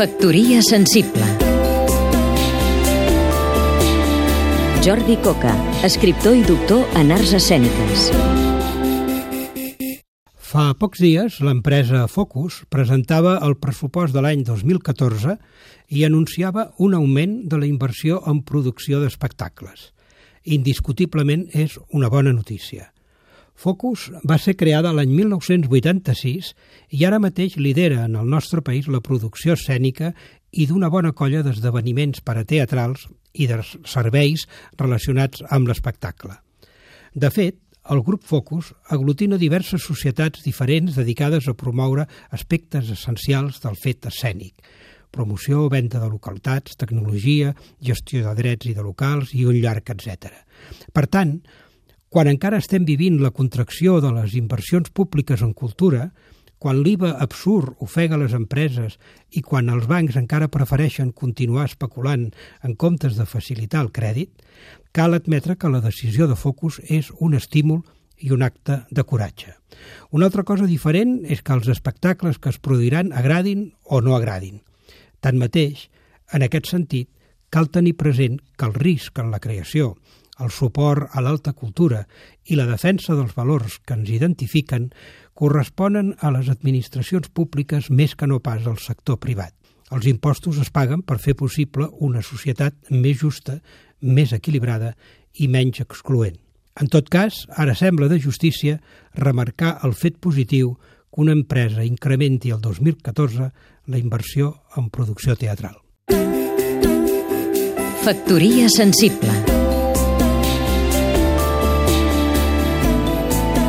Factoria sensible Jordi Coca, escriptor i doctor en arts escèniques. Fa pocs dies, l'empresa Focus presentava el pressupost de l'any 2014 i anunciava un augment de la inversió en producció d'espectacles. Indiscutiblement és una bona notícia. Focus va ser creada l'any 1986 i ara mateix lidera en el nostre país la producció escènica i d'una bona colla d'esdeveniments parateatrals i de serveis relacionats amb l'espectacle. De fet, el grup Focus aglutina diverses societats diferents dedicades a promoure aspectes essencials del fet escènic, promoció, venda de localitats, tecnologia, gestió de drets i de locals i un llarg etc. Per tant, quan encara estem vivint la contracció de les inversions públiques en cultura, quan l'IVA absurd ofega les empreses i quan els bancs encara prefereixen continuar especulant en comptes de facilitar el crèdit, cal admetre que la decisió de Focus és un estímul i un acte de coratge. Una altra cosa diferent és que els espectacles que es produiran agradin o no agradin. Tanmateix, en aquest sentit, cal tenir present que el risc en la creació el suport a l'alta cultura i la defensa dels valors que ens identifiquen corresponen a les administracions públiques més que no pas al sector privat. Els impostos es paguen per fer possible una societat més justa, més equilibrada i menys excloent. En tot cas, ara sembla de justícia remarcar el fet positiu que una empresa incrementi el 2014 la inversió en producció teatral. Factoria sensible